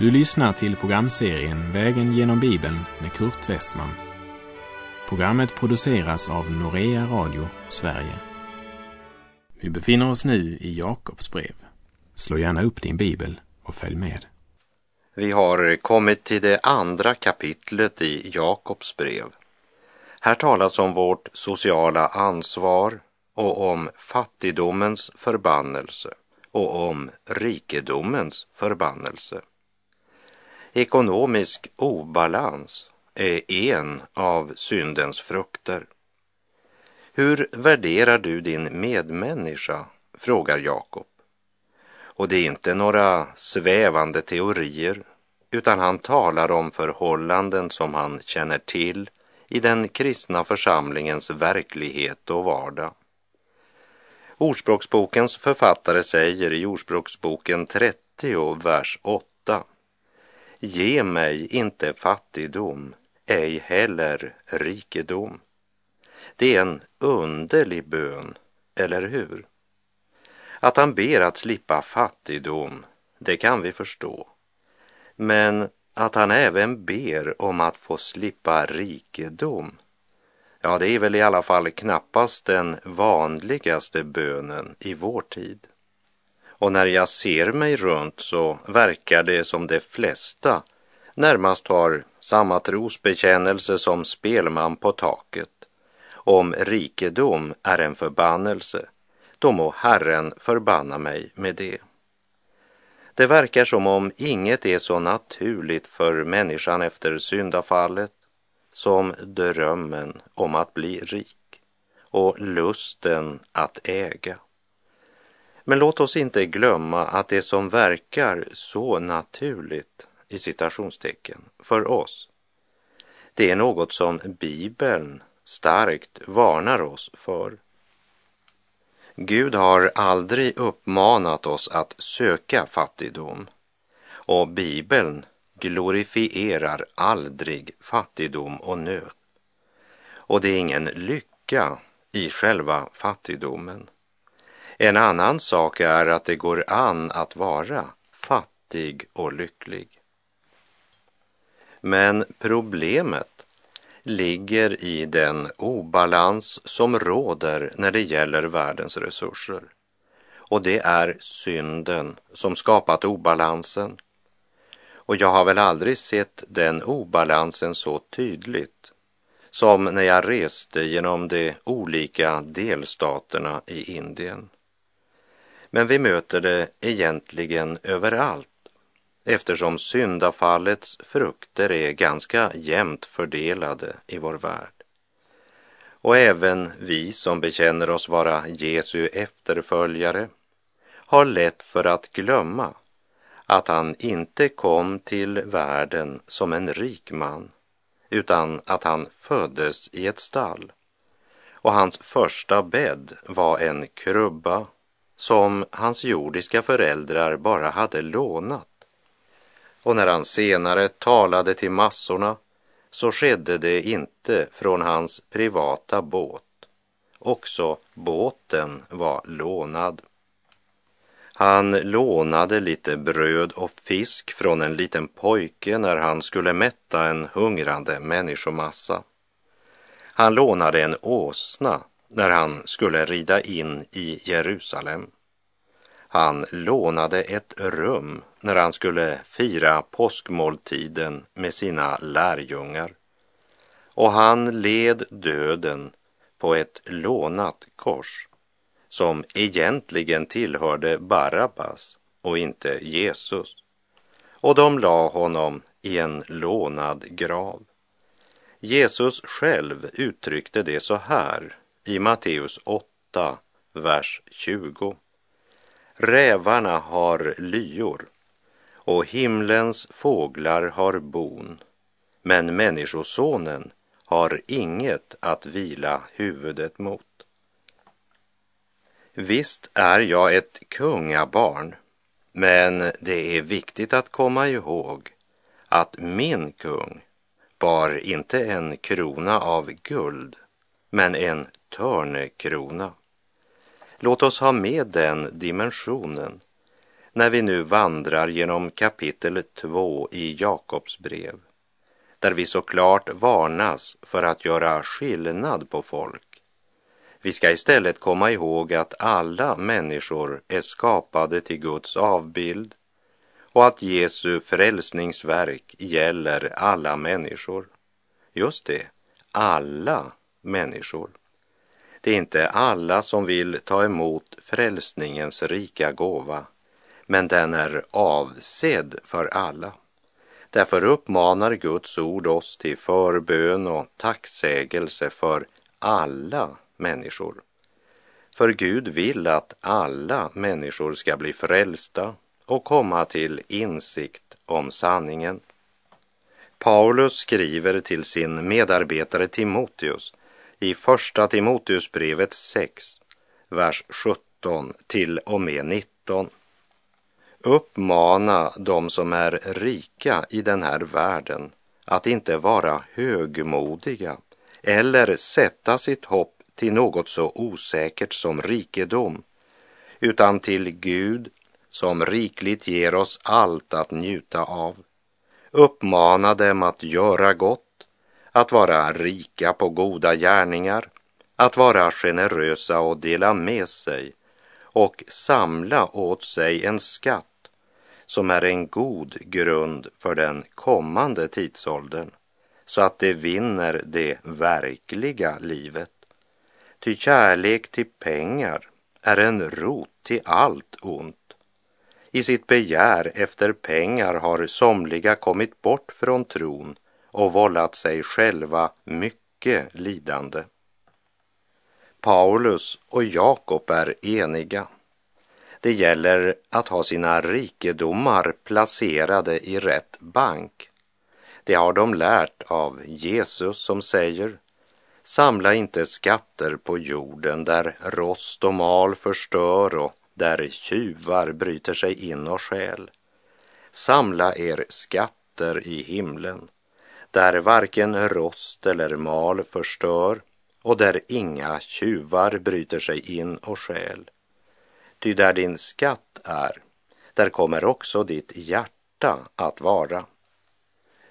Du lyssnar till programserien Vägen genom Bibeln med Kurt Westman. Programmet produceras av Norea Radio Sverige. Vi befinner oss nu i Jakobs brev. Slå gärna upp din bibel och följ med. Vi har kommit till det andra kapitlet i Jakobs brev. Här talas om vårt sociala ansvar och om fattigdomens förbannelse och om rikedomens förbannelse. Ekonomisk obalans är en av syndens frukter. Hur värderar du din medmänniska? frågar Jakob. Och det är inte några svävande teorier, utan han talar om förhållanden som han känner till i den kristna församlingens verklighet och vardag. Ordspråksbokens författare säger i Ordspråksboken 30, vers 8. Ge mig inte fattigdom, ej heller rikedom. Det är en underlig bön, eller hur? Att han ber att slippa fattigdom, det kan vi förstå. Men att han även ber om att få slippa rikedom, ja, det är väl i alla fall knappast den vanligaste bönen i vår tid. Och när jag ser mig runt så verkar det som de flesta närmast har samma trosbekännelse som spelman på taket. Om rikedom är en förbannelse, då må Herren förbanna mig med det. Det verkar som om inget är så naturligt för människan efter syndafallet som drömmen om att bli rik och lusten att äga. Men låt oss inte glömma att det som verkar så naturligt i citationstecken för oss, det är något som Bibeln starkt varnar oss för. Gud har aldrig uppmanat oss att söka fattigdom och Bibeln glorifierar aldrig fattigdom och nöd. Och det är ingen lycka i själva fattigdomen. En annan sak är att det går an att vara fattig och lycklig. Men problemet ligger i den obalans som råder när det gäller världens resurser. Och det är synden som skapat obalansen. Och jag har väl aldrig sett den obalansen så tydligt som när jag reste genom de olika delstaterna i Indien. Men vi möter det egentligen överallt eftersom syndafallets frukter är ganska jämnt fördelade i vår värld. Och även vi som bekänner oss vara Jesu efterföljare har lätt för att glömma att han inte kom till världen som en rik man, utan att han föddes i ett stall. Och hans första bädd var en krubba som hans jordiska föräldrar bara hade lånat. Och när han senare talade till massorna så skedde det inte från hans privata båt. Också båten var lånad. Han lånade lite bröd och fisk från en liten pojke när han skulle mätta en hungrande människomassa. Han lånade en åsna när han skulle rida in i Jerusalem. Han lånade ett rum när han skulle fira påskmåltiden med sina lärjungar. Och han led döden på ett lånat kors som egentligen tillhörde Barabbas och inte Jesus. Och de la honom i en lånad grav. Jesus själv uttryckte det så här i Matteus 8, vers 20. Rävarna har lyor och himlens fåglar har bon, men Människosonen har inget att vila huvudet mot. Visst är jag ett kungabarn, men det är viktigt att komma ihåg att min kung bar inte en krona av guld, men en törnekrona. Låt oss ha med den dimensionen när vi nu vandrar genom kapitel 2 i Jakobs brev, där vi såklart varnas för att göra skillnad på folk. Vi ska istället komma ihåg att alla människor är skapade till Guds avbild och att Jesu frälsningsverk gäller alla människor. Just det, alla människor. Det är inte alla som vill ta emot frälsningens rika gåva, men den är avsedd för alla. Därför uppmanar Guds ord oss till förbön och tacksägelse för alla människor. För Gud vill att alla människor ska bli frälsta och komma till insikt om sanningen. Paulus skriver till sin medarbetare Timoteus i Första Timoteusbrevet 6, vers 17 till och med 19. Uppmana de som är rika i den här världen att inte vara högmodiga eller sätta sitt hopp till något så osäkert som rikedom, utan till Gud som rikligt ger oss allt att njuta av. Uppmana dem att göra gott, att vara rika på goda gärningar, att vara generösa och dela med sig och samla åt sig en skatt som är en god grund för den kommande tidsåldern så att de vinner det verkliga livet. Ty kärlek till pengar är en rot till allt ont. I sitt begär efter pengar har somliga kommit bort från tron och vållat sig själva mycket lidande. Paulus och Jakob är eniga. Det gäller att ha sina rikedomar placerade i rätt bank. Det har de lärt av Jesus som säger Samla inte skatter på jorden där rost och mal förstör och där tjuvar bryter sig in och stjäl. Samla er skatter i himlen, där varken rost eller mal förstör och där inga tjuvar bryter sig in och stjäl. Ty där din skatt är, där kommer också ditt hjärta att vara.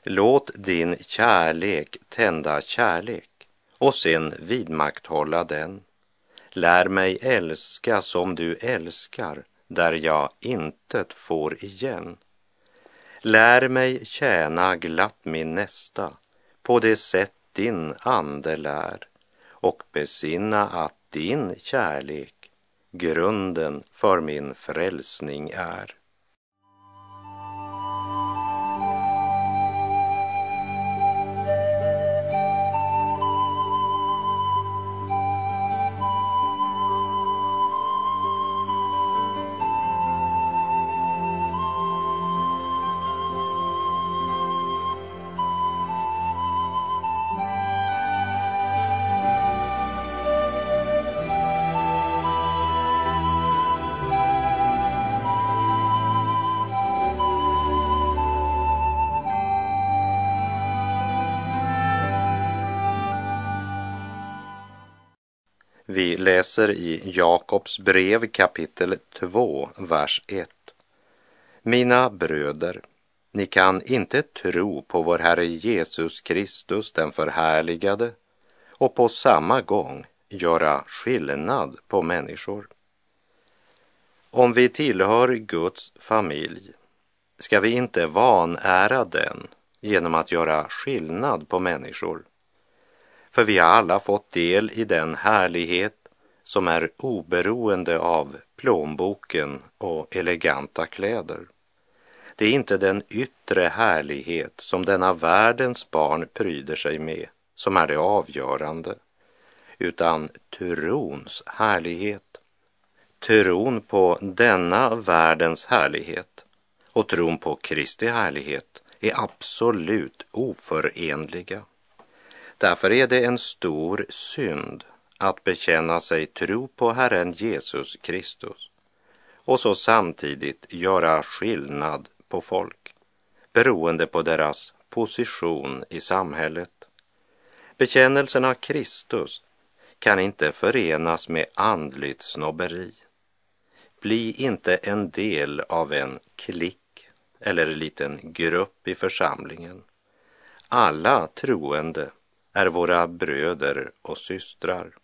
Låt din kärlek tända kärlek och sen vidmakthålla den. Lär mig älska som du älskar, där jag intet får igen. Lär mig tjäna glatt min nästa på det sätt din ande lär och besinna att din kärlek grunden för min frälsning är. Läser i Jakobs brev kapitel 2, vers 1. Mina bröder, ni kan inte tro på vår Herre Jesus Kristus den förhärligade och på samma gång göra skillnad på människor. Om vi tillhör Guds familj ska vi inte vanära den genom att göra skillnad på människor för vi har alla fått del i den härlighet som är oberoende av plånboken och eleganta kläder. Det är inte den yttre härlighet som denna världens barn pryder sig med som är det avgörande, utan trons härlighet. Tron på denna världens härlighet och tron på Kristi härlighet är absolut oförenliga. Därför är det en stor synd att bekänna sig tro på Herren Jesus Kristus och så samtidigt göra skillnad på folk beroende på deras position i samhället. Bekännelsen av Kristus kan inte förenas med andligt snobberi. Bli inte en del av en klick eller en liten grupp i församlingen. Alla troende är våra bröder och systrar.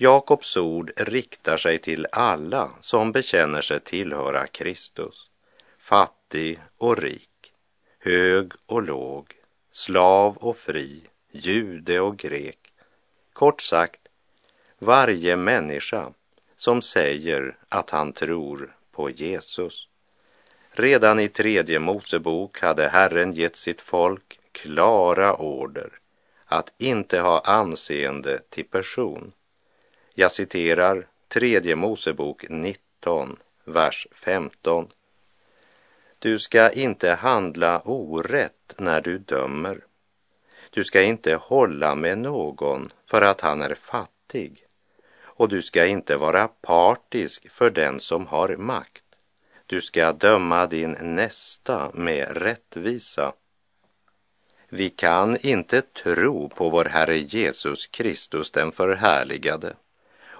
Jakobs ord riktar sig till alla som bekänner sig tillhöra Kristus, fattig och rik, hög och låg, slav och fri, jude och grek. Kort sagt, varje människa som säger att han tror på Jesus. Redan i tredje Mosebok hade Herren gett sitt folk klara order att inte ha anseende till person. Jag citerar tredje Mosebok 19, vers 15. Du ska inte handla orätt när du dömer. Du ska inte hålla med någon för att han är fattig och du ska inte vara partisk för den som har makt. Du ska döma din nästa med rättvisa. Vi kan inte tro på vår Herre Jesus Kristus den förhärligade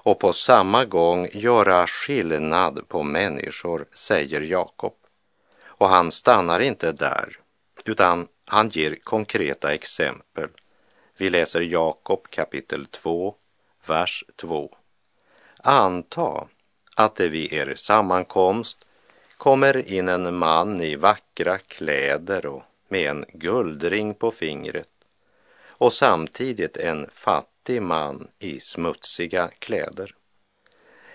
och på samma gång göra skillnad på människor, säger Jakob. Och han stannar inte där, utan han ger konkreta exempel. Vi läser Jakob kapitel 2, vers 2. Anta att det vid er sammankomst kommer in en man i vackra kläder och med en guldring på fingret och samtidigt en fattig man i smutsiga kläder.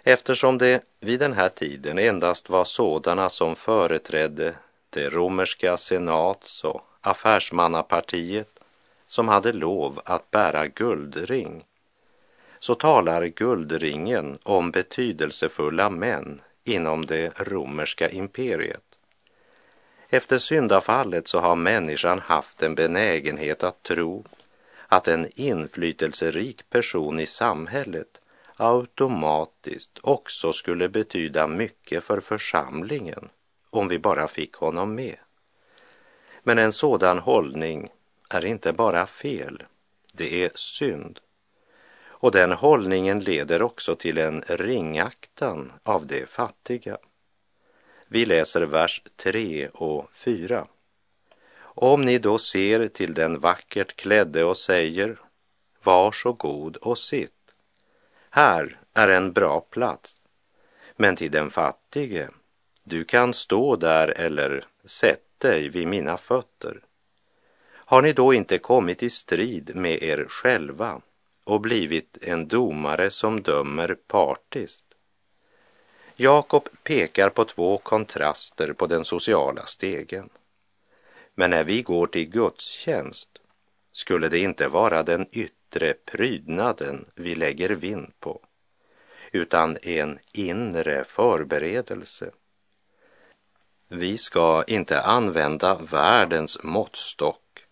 Eftersom det vid den här tiden endast var sådana som företrädde det romerska senats och affärsmannapartiet som hade lov att bära guldring så talar guldringen om betydelsefulla män inom det romerska imperiet. Efter syndafallet så har människan haft en benägenhet att tro att en inflytelserik person i samhället automatiskt också skulle betyda mycket för församlingen om vi bara fick honom med. Men en sådan hållning är inte bara fel, det är synd. Och den hållningen leder också till en ringaktan av de fattiga. Vi läser vers 3 och 4. Om ni då ser till den vackert klädde och säger var så god och sitt. Här är en bra plats. Men till den fattige, du kan stå där eller sätt dig vid mina fötter. Har ni då inte kommit i strid med er själva och blivit en domare som dömer partiskt. Jakob pekar på två kontraster på den sociala stegen. Men när vi går till gudstjänst skulle det inte vara den yttre prydnaden vi lägger vind på, utan en inre förberedelse. Vi ska inte använda världens måttstock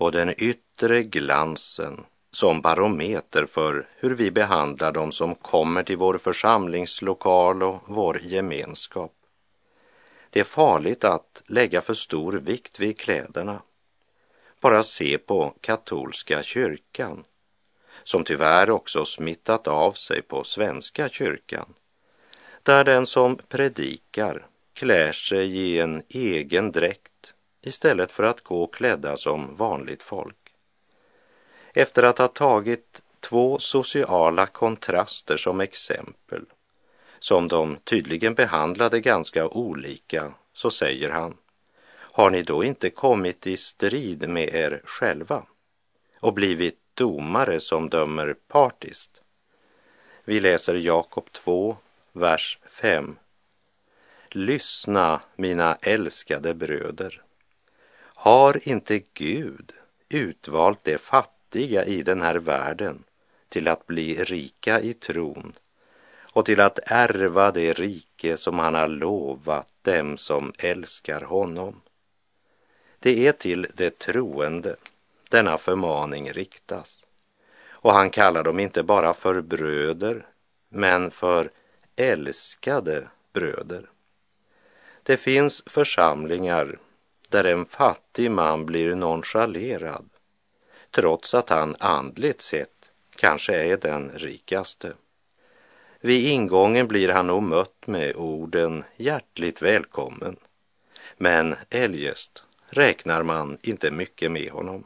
och den yttre glansen som barometer för hur vi behandlar dem som kommer till vår församlingslokal och vår gemenskap. Det är farligt att lägga för stor vikt vid kläderna. Bara se på katolska kyrkan, som tyvärr också smittat av sig på Svenska kyrkan, där den som predikar klär sig i en egen dräkt istället för att gå klädda som vanligt folk efter att ha tagit två sociala kontraster som exempel, som de tydligen behandlade ganska olika, så säger han, har ni då inte kommit i strid med er själva och blivit domare som dömer partiskt? Vi läser Jakob 2, vers 5. Lyssna, mina älskade bröder. Har inte Gud utvalt det fattiga fattiga i den här världen till att bli rika i tron och till att ärva det rike som han har lovat dem som älskar honom. Det är till det troende denna förmaning riktas. Och han kallar dem inte bara för bröder, men för älskade bröder. Det finns församlingar där en fattig man blir nonchalerad trots att han andligt sett kanske är den rikaste. Vid ingången blir han nog mött med orden hjärtligt välkommen. Men eljest räknar man inte mycket med honom.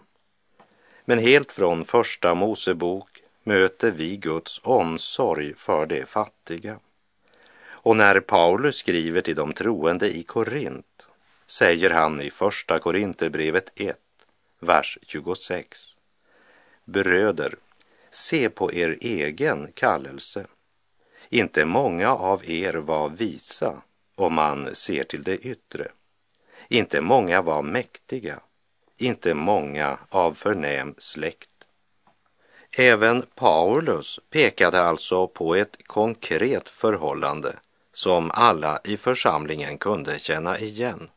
Men helt från första Mosebok möter vi Guds omsorg för de fattiga. Och när Paulus skriver till de troende i Korint säger han i första Korinthierbrevet 1, vers 26. Bröder, se på er egen kallelse. Inte många av er var visa om man ser till det yttre. Inte många var mäktiga, inte många av förnäm släkt. Även Paulus pekade alltså på ett konkret förhållande som alla i församlingen kunde känna igen.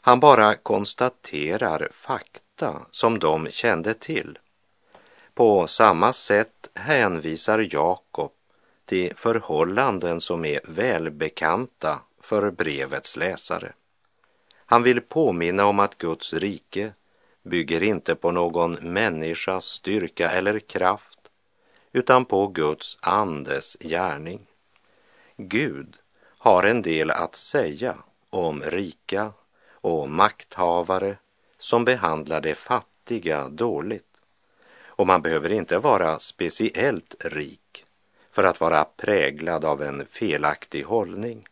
Han bara konstaterar fakta som de kände till. På samma sätt hänvisar Jakob till förhållanden som är välbekanta för brevets läsare. Han vill påminna om att Guds rike bygger inte på någon människas styrka eller kraft, utan på Guds andes gärning. Gud har en del att säga om rika och makthavare som behandlar de fattiga dåligt. Och man behöver inte vara speciellt rik för att vara präglad av en felaktig hållning.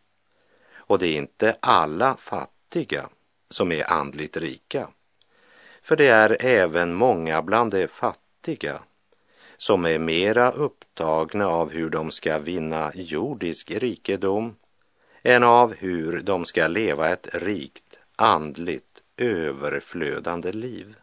Och det är inte alla fattiga som är andligt rika. För det är även många bland de fattiga som är mera upptagna av hur de ska vinna jordisk rikedom än av hur de ska leva ett rikt, andligt, överflödande liv.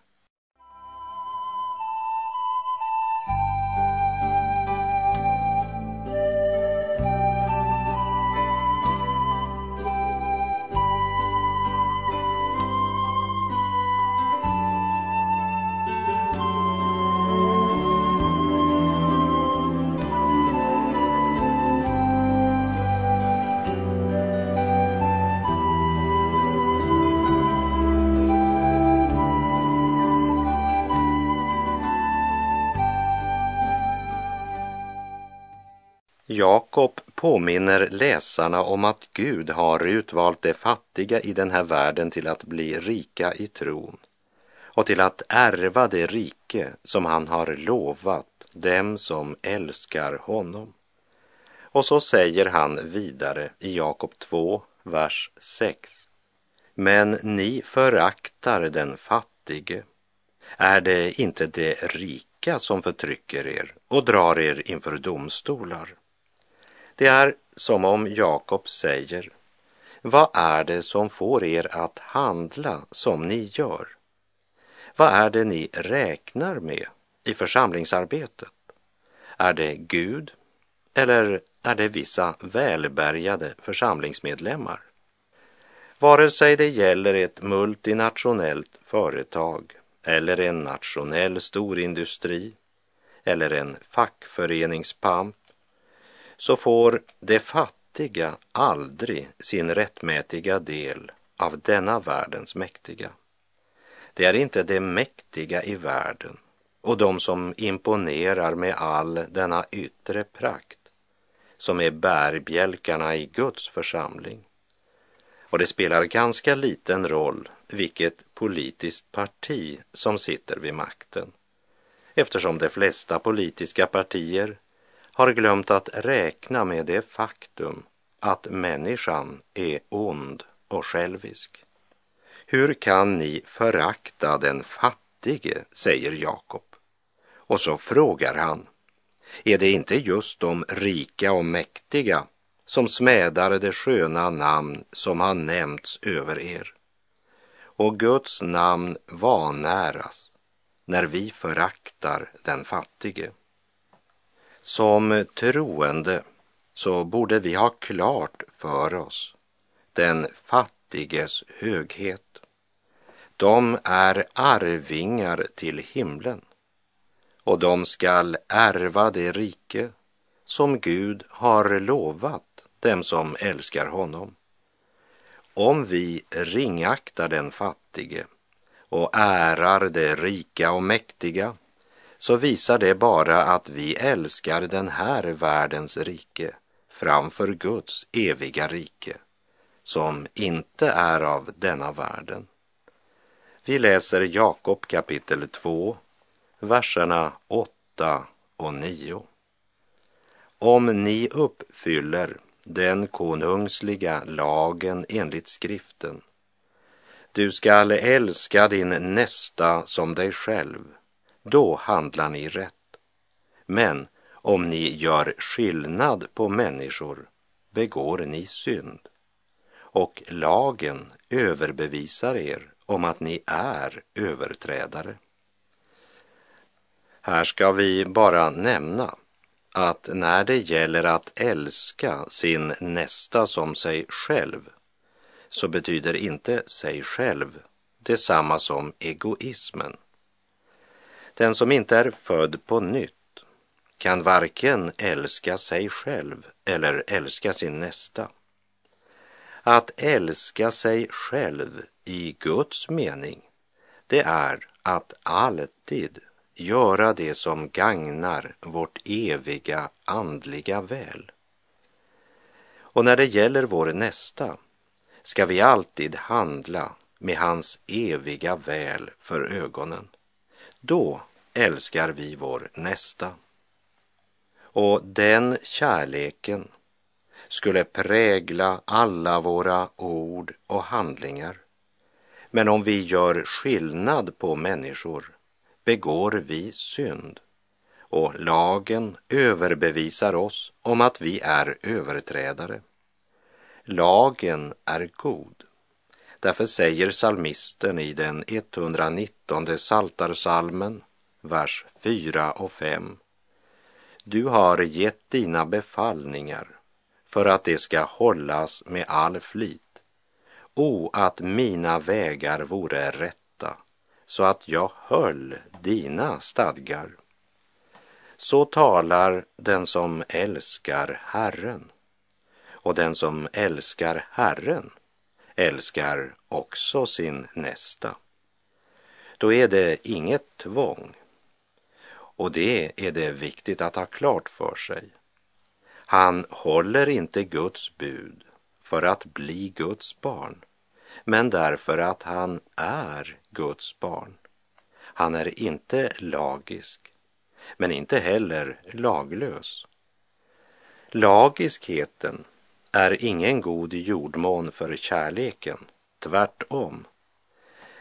Jakob påminner läsarna om att Gud har utvalt de fattiga i den här världen till att bli rika i tron och till att ärva det rike som han har lovat dem som älskar honom. Och så säger han vidare i Jakob 2, vers 6. Men ni föraktar den fattige. Är det inte det rika som förtrycker er och drar er inför domstolar? Det är som om Jakob säger, vad är det som får er att handla som ni gör? Vad är det ni räknar med i församlingsarbetet? Är det Gud eller är det vissa välbärgade församlingsmedlemmar? Vare sig det gäller ett multinationellt företag eller en nationell storindustri eller en fackföreningspamp så får de fattiga aldrig sin rättmätiga del av denna världens mäktiga. Det är inte de mäktiga i världen och de som imponerar med all denna yttre prakt som är bärbjälkarna i Guds församling. Och det spelar ganska liten roll vilket politiskt parti som sitter vid makten eftersom de flesta politiska partier har glömt att räkna med det faktum att människan är ond och självisk. Hur kan ni förakta den fattige, säger Jakob. Och så frågar han, är det inte just de rika och mäktiga som smädar det sköna namn som har nämnts över er? Och Guds namn vanäras när vi föraktar den fattige. Som troende så borde vi ha klart för oss den fattiges höghet. De är arvingar till himlen och de skall ärva det rike som Gud har lovat dem som älskar honom. Om vi ringaktar den fattige och ärar det rika och mäktiga så visar det bara att vi älskar den här världens rike framför Guds eviga rike, som inte är av denna världen. Vi läser Jakob kapitel 2, verserna 8 och 9. Om ni uppfyller den konungsliga lagen enligt skriften. Du skall älska din nästa som dig själv. Då handlar ni rätt. Men om ni gör skillnad på människor begår ni synd. Och lagen överbevisar er om att ni är överträdare. Här ska vi bara nämna att när det gäller att älska sin nästa som sig själv så betyder inte sig själv detsamma som egoismen. Den som inte är född på nytt kan varken älska sig själv eller älska sin nästa. Att älska sig själv i Guds mening, det är att alltid göra det som gagnar vårt eviga andliga väl. Och när det gäller vår nästa ska vi alltid handla med hans eviga väl för ögonen. Då älskar vi vår nästa. Och den kärleken skulle prägla alla våra ord och handlingar. Men om vi gör skillnad på människor begår vi synd och lagen överbevisar oss om att vi är överträdare. Lagen är god. Därför säger salmisten i den 119 saltarsalmen, vers 4 och 5. Du har gett dina befallningar för att det ska hållas med all flit. O, att mina vägar vore rätta, så att jag höll dina stadgar. Så talar den som älskar Herren. Och den som älskar Herren älskar också sin nästa. Då är det inget tvång. Och det är det viktigt att ha klart för sig. Han håller inte Guds bud för att bli Guds barn men därför att han är Guds barn. Han är inte lagisk, men inte heller laglös. Lagiskheten är ingen god jordmån för kärleken, tvärtom.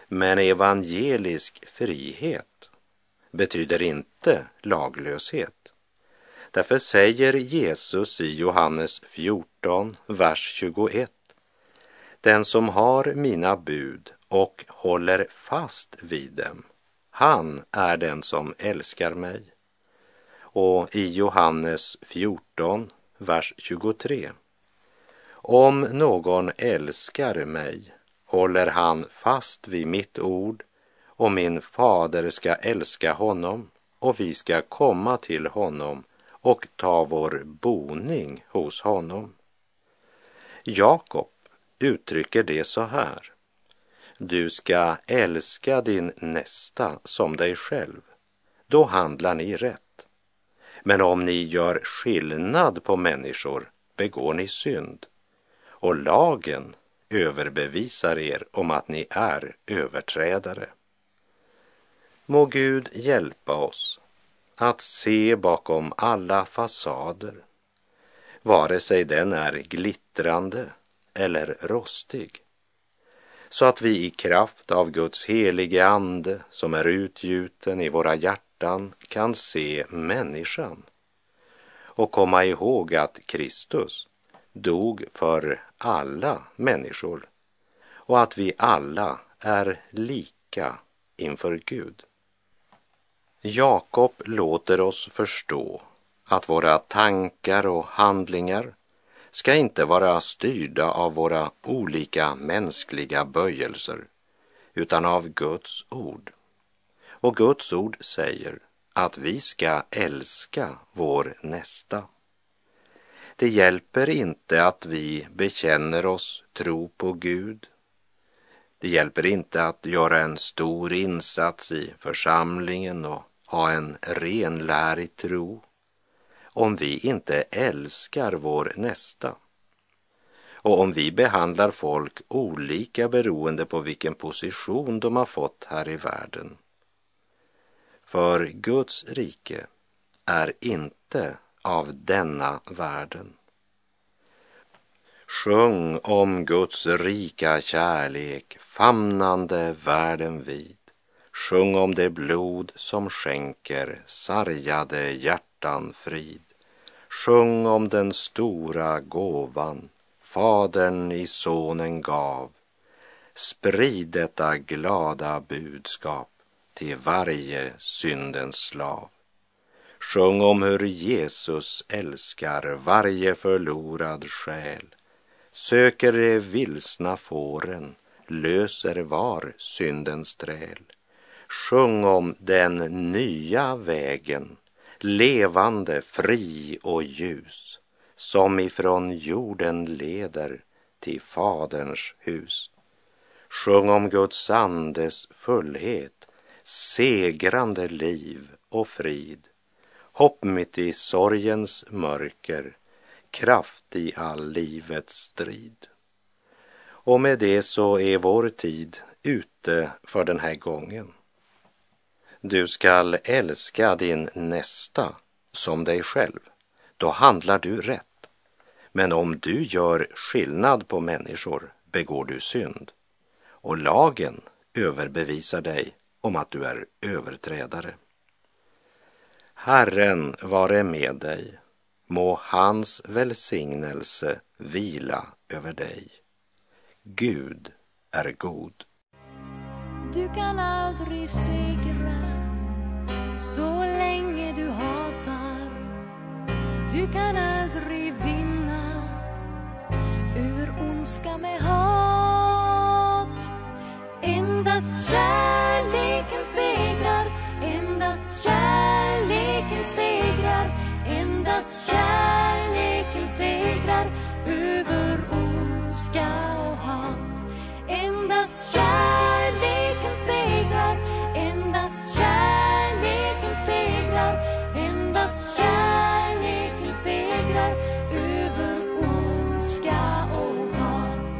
Men evangelisk frihet betyder inte laglöshet. Därför säger Jesus i Johannes 14, vers 21 den som har mina bud och håller fast vid dem, han är den som älskar mig. Och i Johannes 14, vers 23. Om någon älskar mig håller han fast vid mitt ord och min fader ska älska honom och vi ska komma till honom och ta vår boning hos honom. Jakob uttrycker det så här. Du ska älska din nästa som dig själv. Då handlar ni rätt. Men om ni gör skillnad på människor begår ni synd. Och lagen överbevisar er om att ni är överträdare. Må Gud hjälpa oss att se bakom alla fasader, vare sig den är glittrande eller rostig, så att vi i kraft av Guds helige ande som är utgjuten i våra hjärtan kan se människan och komma ihåg att Kristus dog för alla människor och att vi alla är lika inför Gud. Jakob låter oss förstå att våra tankar och handlingar ska inte vara styrda av våra olika mänskliga böjelser utan av Guds ord. Och Guds ord säger att vi ska älska vår nästa. Det hjälper inte att vi bekänner oss tro på Gud. Det hjälper inte att göra en stor insats i församlingen och ha en renlärig tro om vi inte älskar vår nästa och om vi behandlar folk olika beroende på vilken position de har fått här i världen. För Guds rike är inte av denna världen. Sjung om Guds rika kärlek, famnande världen vid. Sjung om det blod som skänker sargade hjärtan frid. Sjung om den stora gåvan Fadern i Sonen gav. Sprid detta glada budskap till varje syndens slav. Sjung om hur Jesus älskar varje förlorad själ, söker de vilsna fåren, löser var syndens träl. Sjung om den nya vägen, levande, fri och ljus, som ifrån jorden leder till Faderns hus. Sjung om Guds andes fullhet, segrande liv och frid, hopp mitt i sorgens mörker, kraft i all livets strid. Och med det så är vår tid ute för den här gången. Du skall älska din nästa som dig själv. Då handlar du rätt. Men om du gör skillnad på människor begår du synd. Och lagen överbevisar dig om att du är överträdare. Herren vare med dig. Må hans välsignelse vila över dig. Gud är god. Du kan aldrig segra så länge du hatar. Du kan aldrig vinna över ondska med hat. Endast kärlek ondska och hat. Endast kärleken segrar, endast kärleken segrar, endast kärleken segrar över ondska och hat.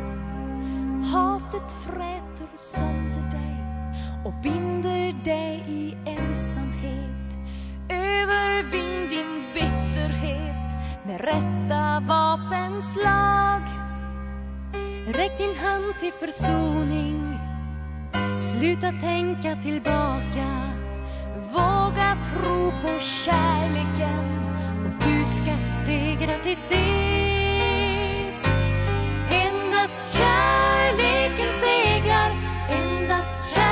Hatet fräter sönder dig och binder dig i ensamhet. Övervinn din bitterhet med rätta vapenslag. Räck din hand till försoning. Sluta tänka tillbaka. Våga tro på kärleken och du ska segra till sist. Endast kärleken segrar, endast kärleken